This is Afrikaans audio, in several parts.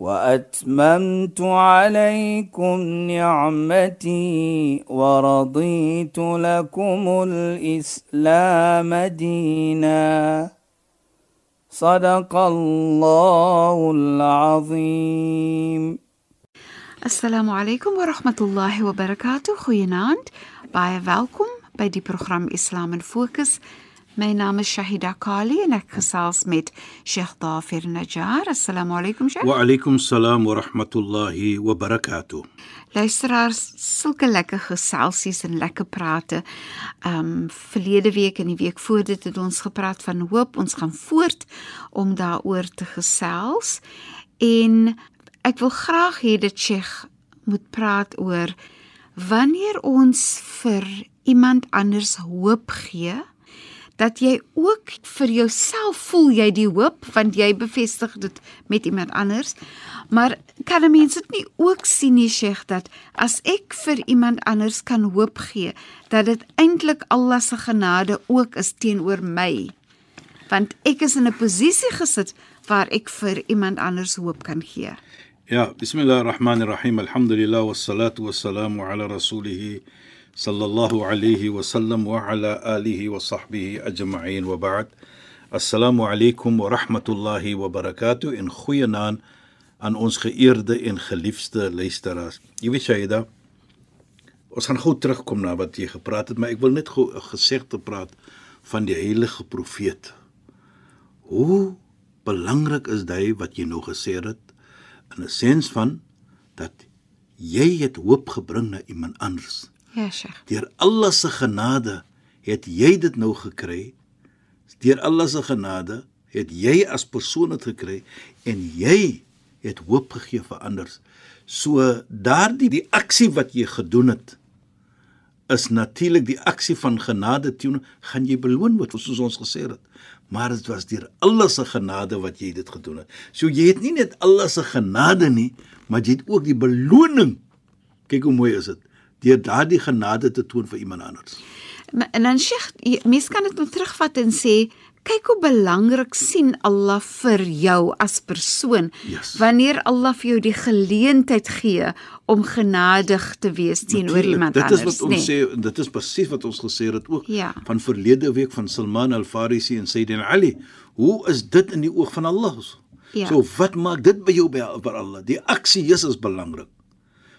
وأتممت عليكم نعمتي ورضيت لكم الإسلام دينا. صدق الله العظيم. السلام عليكم ورحمة الله وبركاته. خيانات باي welcome بدي برنامج اسلام الفوكس My naam is Shahida Kali en ek gesels met Sheikh Dafir Najjar. Assalamu alaykum Sheikh. Wa alaykum salaam wa rahmatullahi wa barakatuh. Luisteraars, sulke lekker geselsies en lekker prate. Um verlede week en die week voor dit het ons gepraat van hoop. Ons gaan voort om daaroor te gesels. En ek wil graag hê dit Sheikh moet praat oor wanneer ons vir iemand anders hoop gee dat jy ook vir jouself voel jy die hoop want jy bevestig dit met iemand anders. Maar kan 'n mens dit nie ook sien nie Sheikh dat as ek vir iemand anders kan hoop gee dat dit eintlik Allah se genade ook is teenoor my. Want ek is in 'n posisie gesit waar ek vir iemand anders hoop kan gee. Ja, bismillahirrahmanirrahim. Alhamdulillah wassalatu wassalamu ala rasulih sallallahu alayhi wa sallam wa ala alihi wa sahbihi ajma'in wa ba'd. Assalamu alaykum wa rahmatullahi wa barakatuh in goeie naam aan ons geëerde en geliefde luisteraars. Jy weet Shaida, ons gaan gou terugkom na wat jy gepraat het, maar ek wil net gou 'n gesegde praat van die heilige profeet. Hoe belangrik is dit wat jy nou gesê het? in 'n sens van dat jy het hoop gebring na iemand anders. Ja, Sheikh. Deur Allah se genade het jy dit nou gekry. Deur Allah se genade het jy as persoon dit gekry en jy het hoop gegee vir ander. So daardie die aksie wat jy gedoen het is natuurlik die aksie van genade teenoor gaan jy beloon word soos ons gesê het maar dit was deur Allah se genade wat jy dit gedoen het. So jy het nie net Allah se genade nie, maar jy het ook die beloning. Kyk hoe mooi is dit. Deur daardie genade te toon vir iemand anders. En dan Sheikh, mens kan dit nou terugvat en sê kyk hoe belangrik sien Allah vir jou as persoon Yes. wanneer Allah vir jou die geleentheid gee om genadig te wees teenoor iemand dit anders. is wat ons sê en dit is presies wat ons gesê het ook Ja. van verlede week van Salman al-Farisi en Sayyidina Ali. Hoe is dit in die oog van Allah? Ja. So wat maak dit by jou by, by Allah? Die aksie is is belangrik.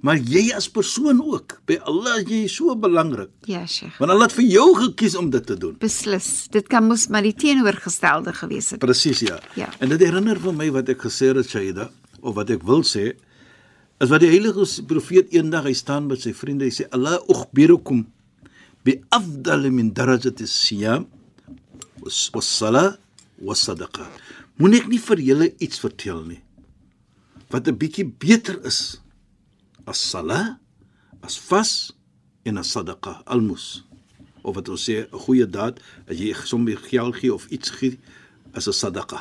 Maar jy as persoon ook, by Allah is jy so belangrik. Ja, Sheikh. Want Allah het vir jou gekies om dit te doen. Beslis. Dit kan mos maar die teenoorgestelde gewees het. Presies ja. Ja. En dit herinner vir my wat ek gesê het Shaida of wat ek wil sê is wat die heilige profeet eendag hy staan met sy vriende hy sê Allah ukhbirukum bi afdal min darajati siyam was-sala was-sadaqa. Moenie ek nie vir julle iets vertel nie wat 'n bietjie beter is as sala, as vas en as sadaqa, almus of wat ons sê 'n goeie daad as jy sommer geld gee of iets gee as 'n sadaqa.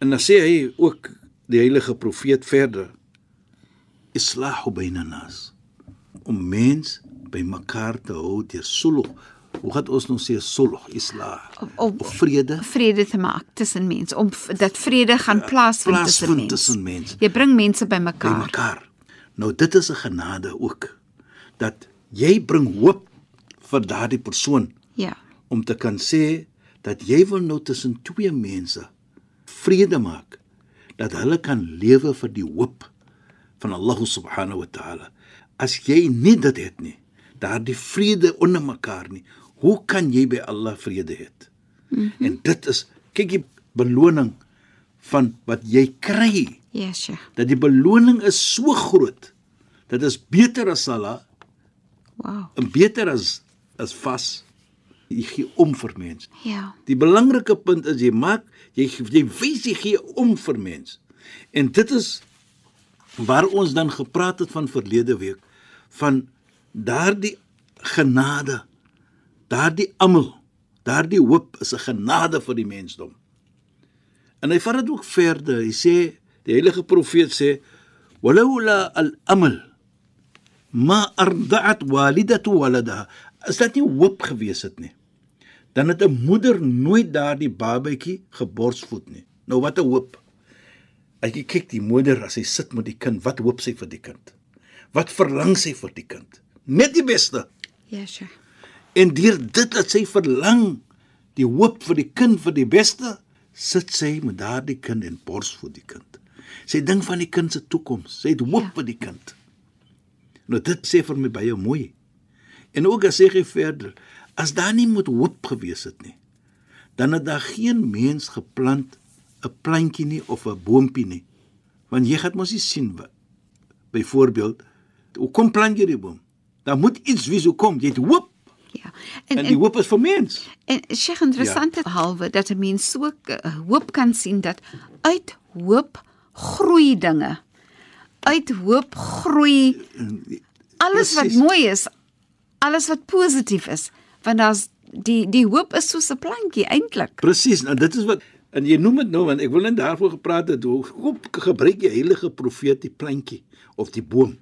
En dan sê hy ook die heilige profeet verder islahu baina nas om mens by mekaar te hou deur sulh. Hoe gaan ons nou sê sulh, islah? Om- vrede Vrede te maak tussen mense om dat vrede gaan plaasvind tussen plaasvind mense. tussen mense. Jy bring mense by bymekaar. Nou dit is 'n genade ook dat jy bring hoop vir daardie persoon Ja. om te kan sê dat jy wil nou tussen twee mense vrede maak dat hulle kan lewe vir die hoop van Allah subhanahu wa ta'ala. As jy nie dit het nie, daardie vrede onder mekaar nie, hoe kan jy by Allah vrede hê? Mm -hmm. En dit is kyk die beloning van wat jy kry Ja, Sheikh. dat die beloning is so groot. Dit is beter as sala Wow. en beter as as vas. Jy gee om vir mense. Ja. Die belangrike punt is jy maak jy jy wys jy gee om vir mense. En dit is waar ons dan gepraat het van verlede week van daardie genade, daardie amal, daardie hoop is 'n genade vir die mensdom. En hy vat dit ook verder. Hy sê die heilige profeet sê walaula al-amal ma arda'at walidatu waladaha. As dit nie hoop gewees het nie, dan het 'n moeder nooit daardie babatjie geborsvoed nie. Nou wat 'n hoop. As jy kyk die moeder as sy sit met die kind, wat hoop sy vir die kind? Wat verlang sy vir die kind? Net die beste. Ja, sure. En deur dit dat sy verlang die hoop vir die kind vir die beste, sit sy met daardie kind en borsvoed die kind. Sy dink van die kind se toekoms. Sy het hoop Ja. vir die kind. Nou dit sê vir my baie mooi. En ook as sê hy verder, as daar nie met hoop gewees het nie, dan het daar geen mens geplant 'n plantjie nie of 'n boontjie nie. Want jy gaan mos nie sien wat byvoorbeeld, hoe kom plant jy die boom? Daar moet iets wees hoe kom, jy het hoop Ja. En en die hoop is vir mens. en Sheikh interessant ja. halwe dat 'n mens so uh, hoop kan sien dat uit hoop groei dinge. Uit hoop groei alles wat Precies. mooi is, alles wat positief is, want daar's die die hoop is soos 'n plantjie eintlik. Presies, nou dit is wat en jy noem dit nou want ek wil net daarvoor gepraat het hoe hoe gebruik die heilige profeet die plantjie of die boom.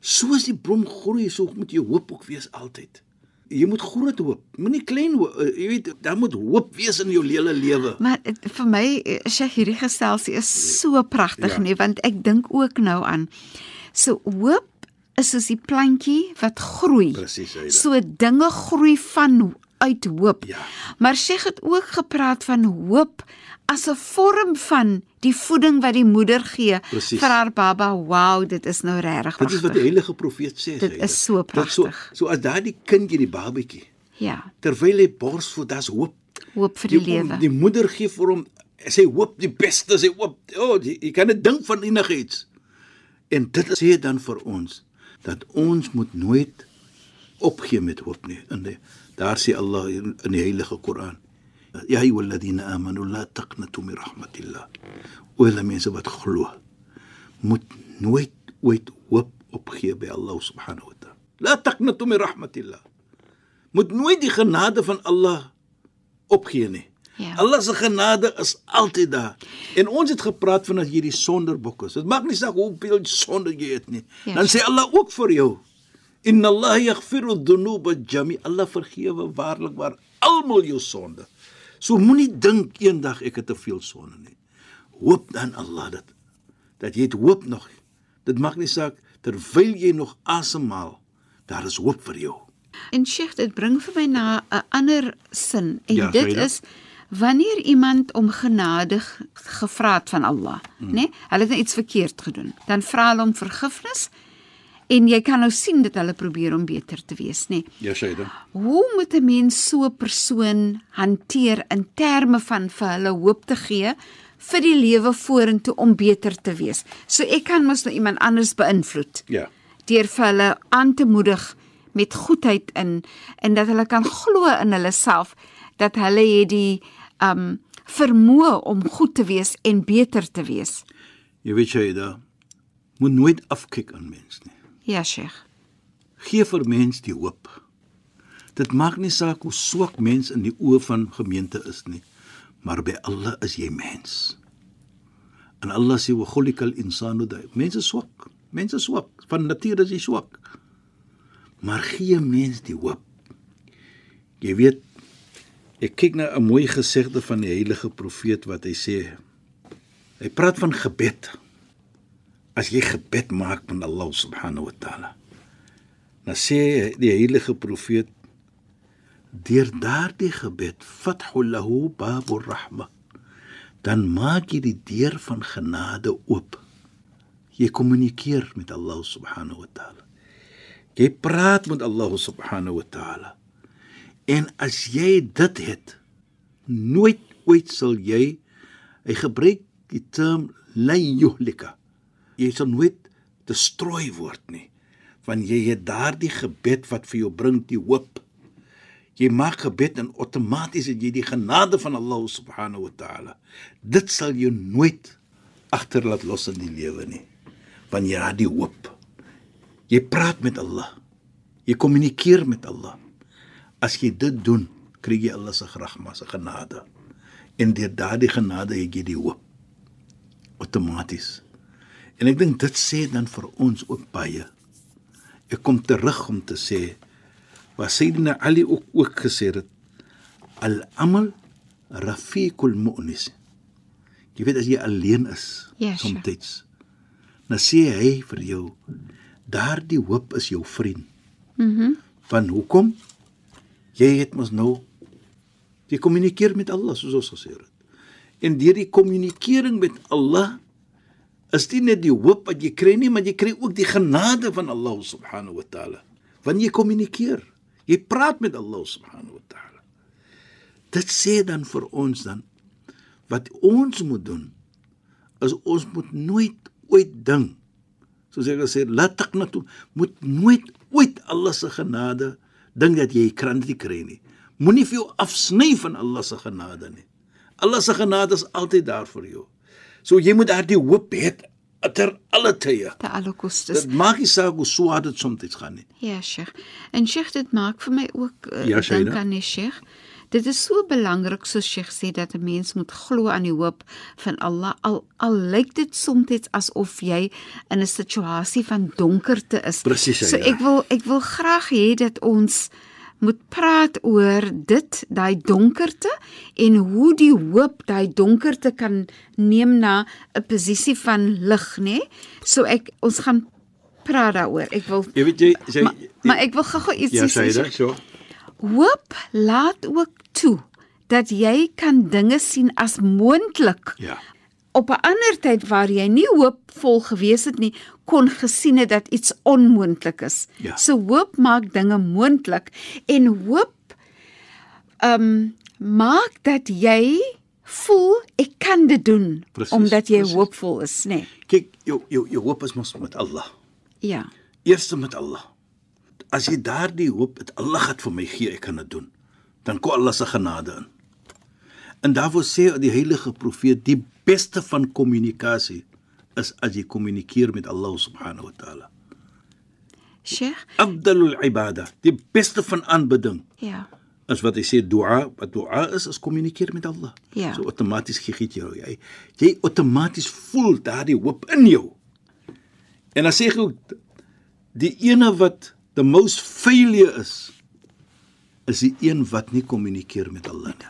Soos die boom groei, so moet jy hoop ook wees altyd. Jy moet groot hoop, moenie klein hoop, eh, jy weet daar moet hoop wees in jou hele lewe. Maar het, vir my eh, Sheikh hierdie gestelsie is so pragtig Ja. nie want ek dink ook nou aan so hoop is soos die plantjie wat groei. Presies. So dinge groei van uit hoop. Ja. Maar Sheikh het ook gepraat van hoop as 'n vorm van die voeding wat die moeder gee Presies. vir haar baba. Wow, dit is nou regtig. Dit is wat die heilige profeet sê. Dit Aida. is so Dit so, pragtig. so as daardie kindjie die babatjie Ja, terwyl hy borsvoed, daar's hoop. hoop vir die, die lewe. Die moeder gee vir hom sy hoop die beste, sy hoop. O, oh, jy, jy kan dit dink van enigiets. En dit sê dan vir ons dat ons moet nooit opgee met hoop nie. In die, daar sê Allah in die heilige Koran: "Ya ayyuhalladhina amanu la taqnatu min rahmatillah." O, hulle mense wat glo, moet nooit ooit hoop opgee by Allah subhanahu wa ta'ala. La taqnatu min rahmatillah. Moet nooit die genade van Allah opgee nie. Ja. Allah se genade is altyd daar. En ons het gepraat van as jy die sonderbok is. Dit maak nie saak hoeveel sonde jy het nie. Ja. Dan sê Allah ook vir jou: Inna Allah yaghfiru dhunuba jami. Allah vergewe waarlik waar almal jou sonde. So moenie dink eendag ek het te veel sonde nie. Hoop dan Allah dat dat jy het hoop nog. Dit maak nie saak terwyl jy nog asemhaal, daar is hoop vir jou. En Sheikh, dit bring vir my na 'n ander sin en Ja, dit is wanneer iemand om genade gevra het van Allah, hmm. nê? Nee? Hulle het nou iets verkeerd gedoen. Dan vra hulle om vergifnis en jy kan nou sien dat hulle probeer om beter te wees, nê? Nee? Ja, Shaida. Hoe moet 'n mens so 'n persoon hanteer in terme van vir hulle hoop te gee vir die lewe vorentoe om beter te wees? So ek kan mos nou iemand anders beïnvloed Ja. deur vir hulle aan te moedig met goedheid in en dat hulle kan glo in hulle self dat hulle het die um vermoë om goed te wees en beter te wees. Jy weet Shaida, moet nooit afkyk aan mens nie. Ja, Sheikh. Gee vir mens die hoop. Dit maak nie saak hoe swak mens in die oë van gemeente is nie, maar by Allah is jy mens. En Allah sê wa khuliqal insanu da. Mense swak. Mense swak. Van nature is jy swak. Maar gee mens die hoop. Jy weet ek kyk na 'n mooi gesegde van die heilige profeet wat hy sê. Hy praat van gebed. As jy gebed maak van Allah subhanahu wa taala. Dan sê die heilige profeet deur daardie gebed fathu lahu babur rahma dan maak jy die deur van genade oop. Jy kommunikeer met Allah subhanahu wa taala. Jy praat met Allah subhanahu wa taala. En as jy dit het, nooit ooit sal jy hy gebruik die term la yuhlika. Jy sal nooit destrooi word nie, want jy het daardie gebed wat vir jou bring die hoop. Jy maak gebed en outomaties het jy die genade van Allah subhanahu wa taala. Dit sal jou nooit agterlaat los in die lewe nie. van jy het die hoop. Jy praat met Allah. Jy kommunikeer met Allah. As jy dit doen, kry jy Allah se rahma, se genade. En deur daardie genade het jy die hoop outomaties. En ek dink dit sê dan vir ons ook baie. Ek kom terug om te sê wat Sayyidina Ali ook ook gesê het al-amal rafiqul mu'nis. Jy weet as jy alleen is, Ja, sure. soms dan sê hy vir jou daardie hoop is jou vriend. Mhm. Mm Van hoekom? Jy het mos nou jy kommunikeer met Allah soos ons gesê het. En deur die kommunikering met Allah is dit net die hoop wat jy kry nie, maar jy kry ook die genade van Allah subhanahu wa taala. Wanneer jy kommunikeer, jy praat met Allah subhanahu wa taala. Dit sê dan vir ons dan wat ons moet doen is ons moet nooit ooit ding soos ek gesê laat taqnatu moet nooit ooit Allah se genade dink dat jy kan dit kry nie. Moenie vir jou afsny van Allah se genade nie. Allah se genade is altyd daar vir jou. So jy moet daardie hoop hê ter alle tye. Te alle kostes. Dit maak nie saak hoe swaar dit soms gaan nie. Ja, Sheikh. En Sheikh, dit maak vir my ook uh, Ja, dink Shaida. aan die Sheikh. Dit is so belangrik soos Sheikh sê dat 'n mens moet glo aan die hoop van Allah al al lyk dit soms asof jy in 'n situasie van donkerte is. Presies, So Shaida. ek wil ek wil graag hê dat ons moet praat oor dit, daai donkerte en hoe die hoop daai donkerte kan neem na 'n posisie van lig, nê? So ek ons gaan praat daaroor. Ek wil Jy weet jy sê maar, maar ek wil gou-gou iets ja, sê. sê dit so. Hoop laat ook toe dat jy kan dinge sien as moontlik. Ja. Op 'n ander tyd waar jy nie hoopvol gewees het nie, kon gesien het dat iets onmoontlik is. Ja. So hoop maak dinge moontlik en hoop um maak dat jy voel ek kan dit doen Presies, omdat jy presies. hoopvol is, nê? Nee. Kyk, jou jou jou hoop is mos met Allah. Ja. Eerste met Allah. As jy daardie hoop het Allah gaan vir my gee, ek kan dit doen. Dan kom Allah se genade in. En daarvoor sê die heilige profeet die beste van kommunikasie is as jy kommunikeer met Allah subhanahu wa taala. Sheikh? Afdalul ibada, die beste van aanbidding Ja. is wat hy sê dua, wat dua is is kommunikeer met Allah. Ja. So outomaties gee dit jou jy jy outomaties voel daardie hoop in jou. En dan sê hy ook die ene wat the most failure is is die een wat nie kommunikeer met Allah nie.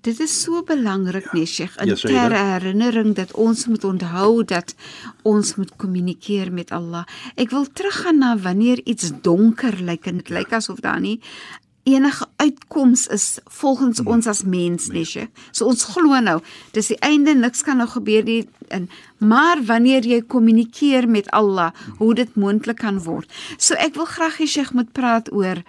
Dit is so belangrik, nee Sheikh, in Ja, ter herinnering dat ons moet onthou dat ons moet kommunikeer met Allah. Ek wil teruggaan na wanneer iets donker lyk en dit lyk asof daar nie enige uitkoms is volgens Hmm. ons as mens, nee Sheikh. So ons glo nou, dis die einde, niks kan nou gebeur nie en maar wanneer jy kommunikeer met Allah, hoe dit moontlik kan word. So ek wil graag hê Sheikh moet praat oor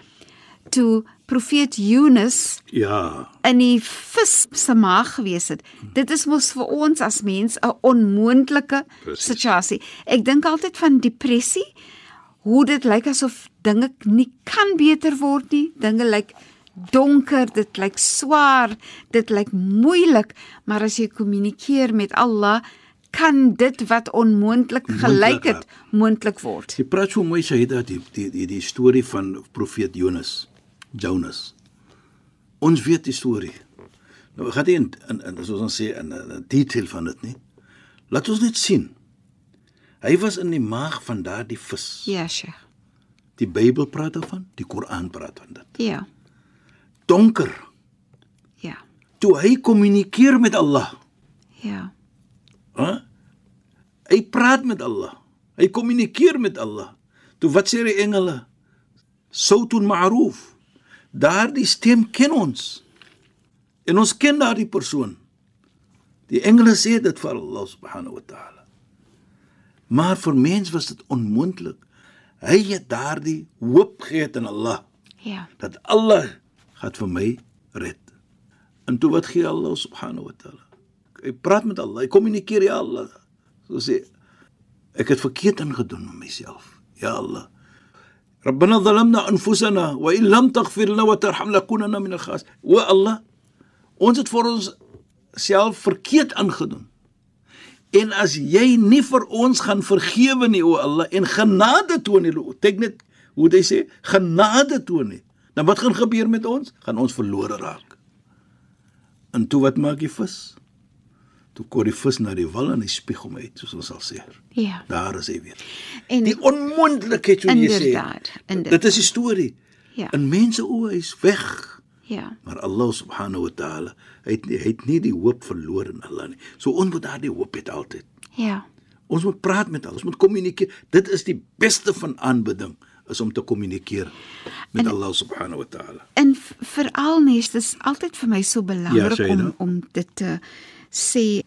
toe profeet Yunus Ja, in die vis se maag gewees het. Dit is mos vir ons as mens 'n onmoontlike situasie. Ek dink altyd van depressie, hoe dit lyk asof dinge nie kan beter word nie. Dinge lyk donker, dit lyk swaar, dit lyk moeilik, maar as jy kommunikeer met Allah, kan dit wat onmoontlik gelyk het moontlik word. jy praat so mooi Shaida die die die die storie van profeet Jonas, Jonas. Ons weet die storie. Nou gaan nie in, in, in soos ons sê in 'n detail van dit nie. Laat ons net sien. Hy was in die maag van daardie vis. Ja, Sheikh. Die Bybel praat daarvan, die Koran praat van dit. Ja. Donker. Ja. Toe hy kommunikeer met Allah, Ja. hè? Hy praat met Allah. Hy kommunikeer met Allah. Toe wat sê die engele? Sautun ma'ruf. Daardie stem ken ons. En ons ken daardie persoon. Die engele sê dit vir Allah subhanahu wa ta'ala. Maar vir mens was dit onmoontlik. Hy het daardie hoop gehad in Allah. Ja. dat Allah gaan vir my red. En toe wat gee Allah subhanahu wa taala? Hy praat met Allah, hy kommunikeer ja Allah. So sê ek het verkeerd ingedoen met myself. Ja Allah. ربنا ظلمنا انفسنا وان لم تغفر لنا وترحمنا لنكونن من الخاسرين. O Allah, ons het vir ons self verkeerd aangedoen. En as jy nie vir ons gaan vergewe nie o Allah en genade toon nie, kyk net hoe hy sê genade toon nie. Dan wat gaan gebeur met ons? Gaan ons verlore raak. En toe wat maak die vis? Toe kom die vis na die wal en hy spieg hom uit, soos ons sal sê. Ja. Daar is hy weer. En Die onmoontlikheid wat jy sê. Inderdaad. Dit is die storie. Ja. In mense oë is weg. ja. Maar Allah subhanahu wa ta'ala, hy het hy het nie die hoop verloor in Allah nie. So ons moet daardie hoop hê altyd. Ja. Ons moet praat met Allah, ons moet kommunikeer. Dit is die beste van aanbidding is om te kommunikeer met En- Allah subhanahu wa ta'ala. En veral nes dit is altyd vir my so belangrik Ja, om om dit te sê.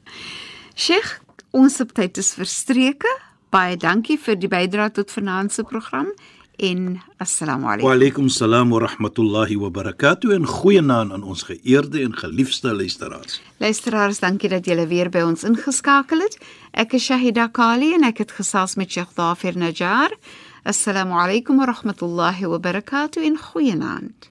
Sheikh, ons tyd is verstreke. Baie dankie vir die bydrae tot vanaand se program en assalamu Wa alaykum. alaykum salaam wa rahmatullahi wa barakatuh en goeienaand aan ons geëerde en geliefde luisteraars. Luisteraars, dankie dat julle weer by ons ingeskakel het. Ek is Shahida Kali en ek het gesels met Sheikh Dafir Najjar. Assalamu alaykum wa rahmatullahi wa barakatuh en goeienaand.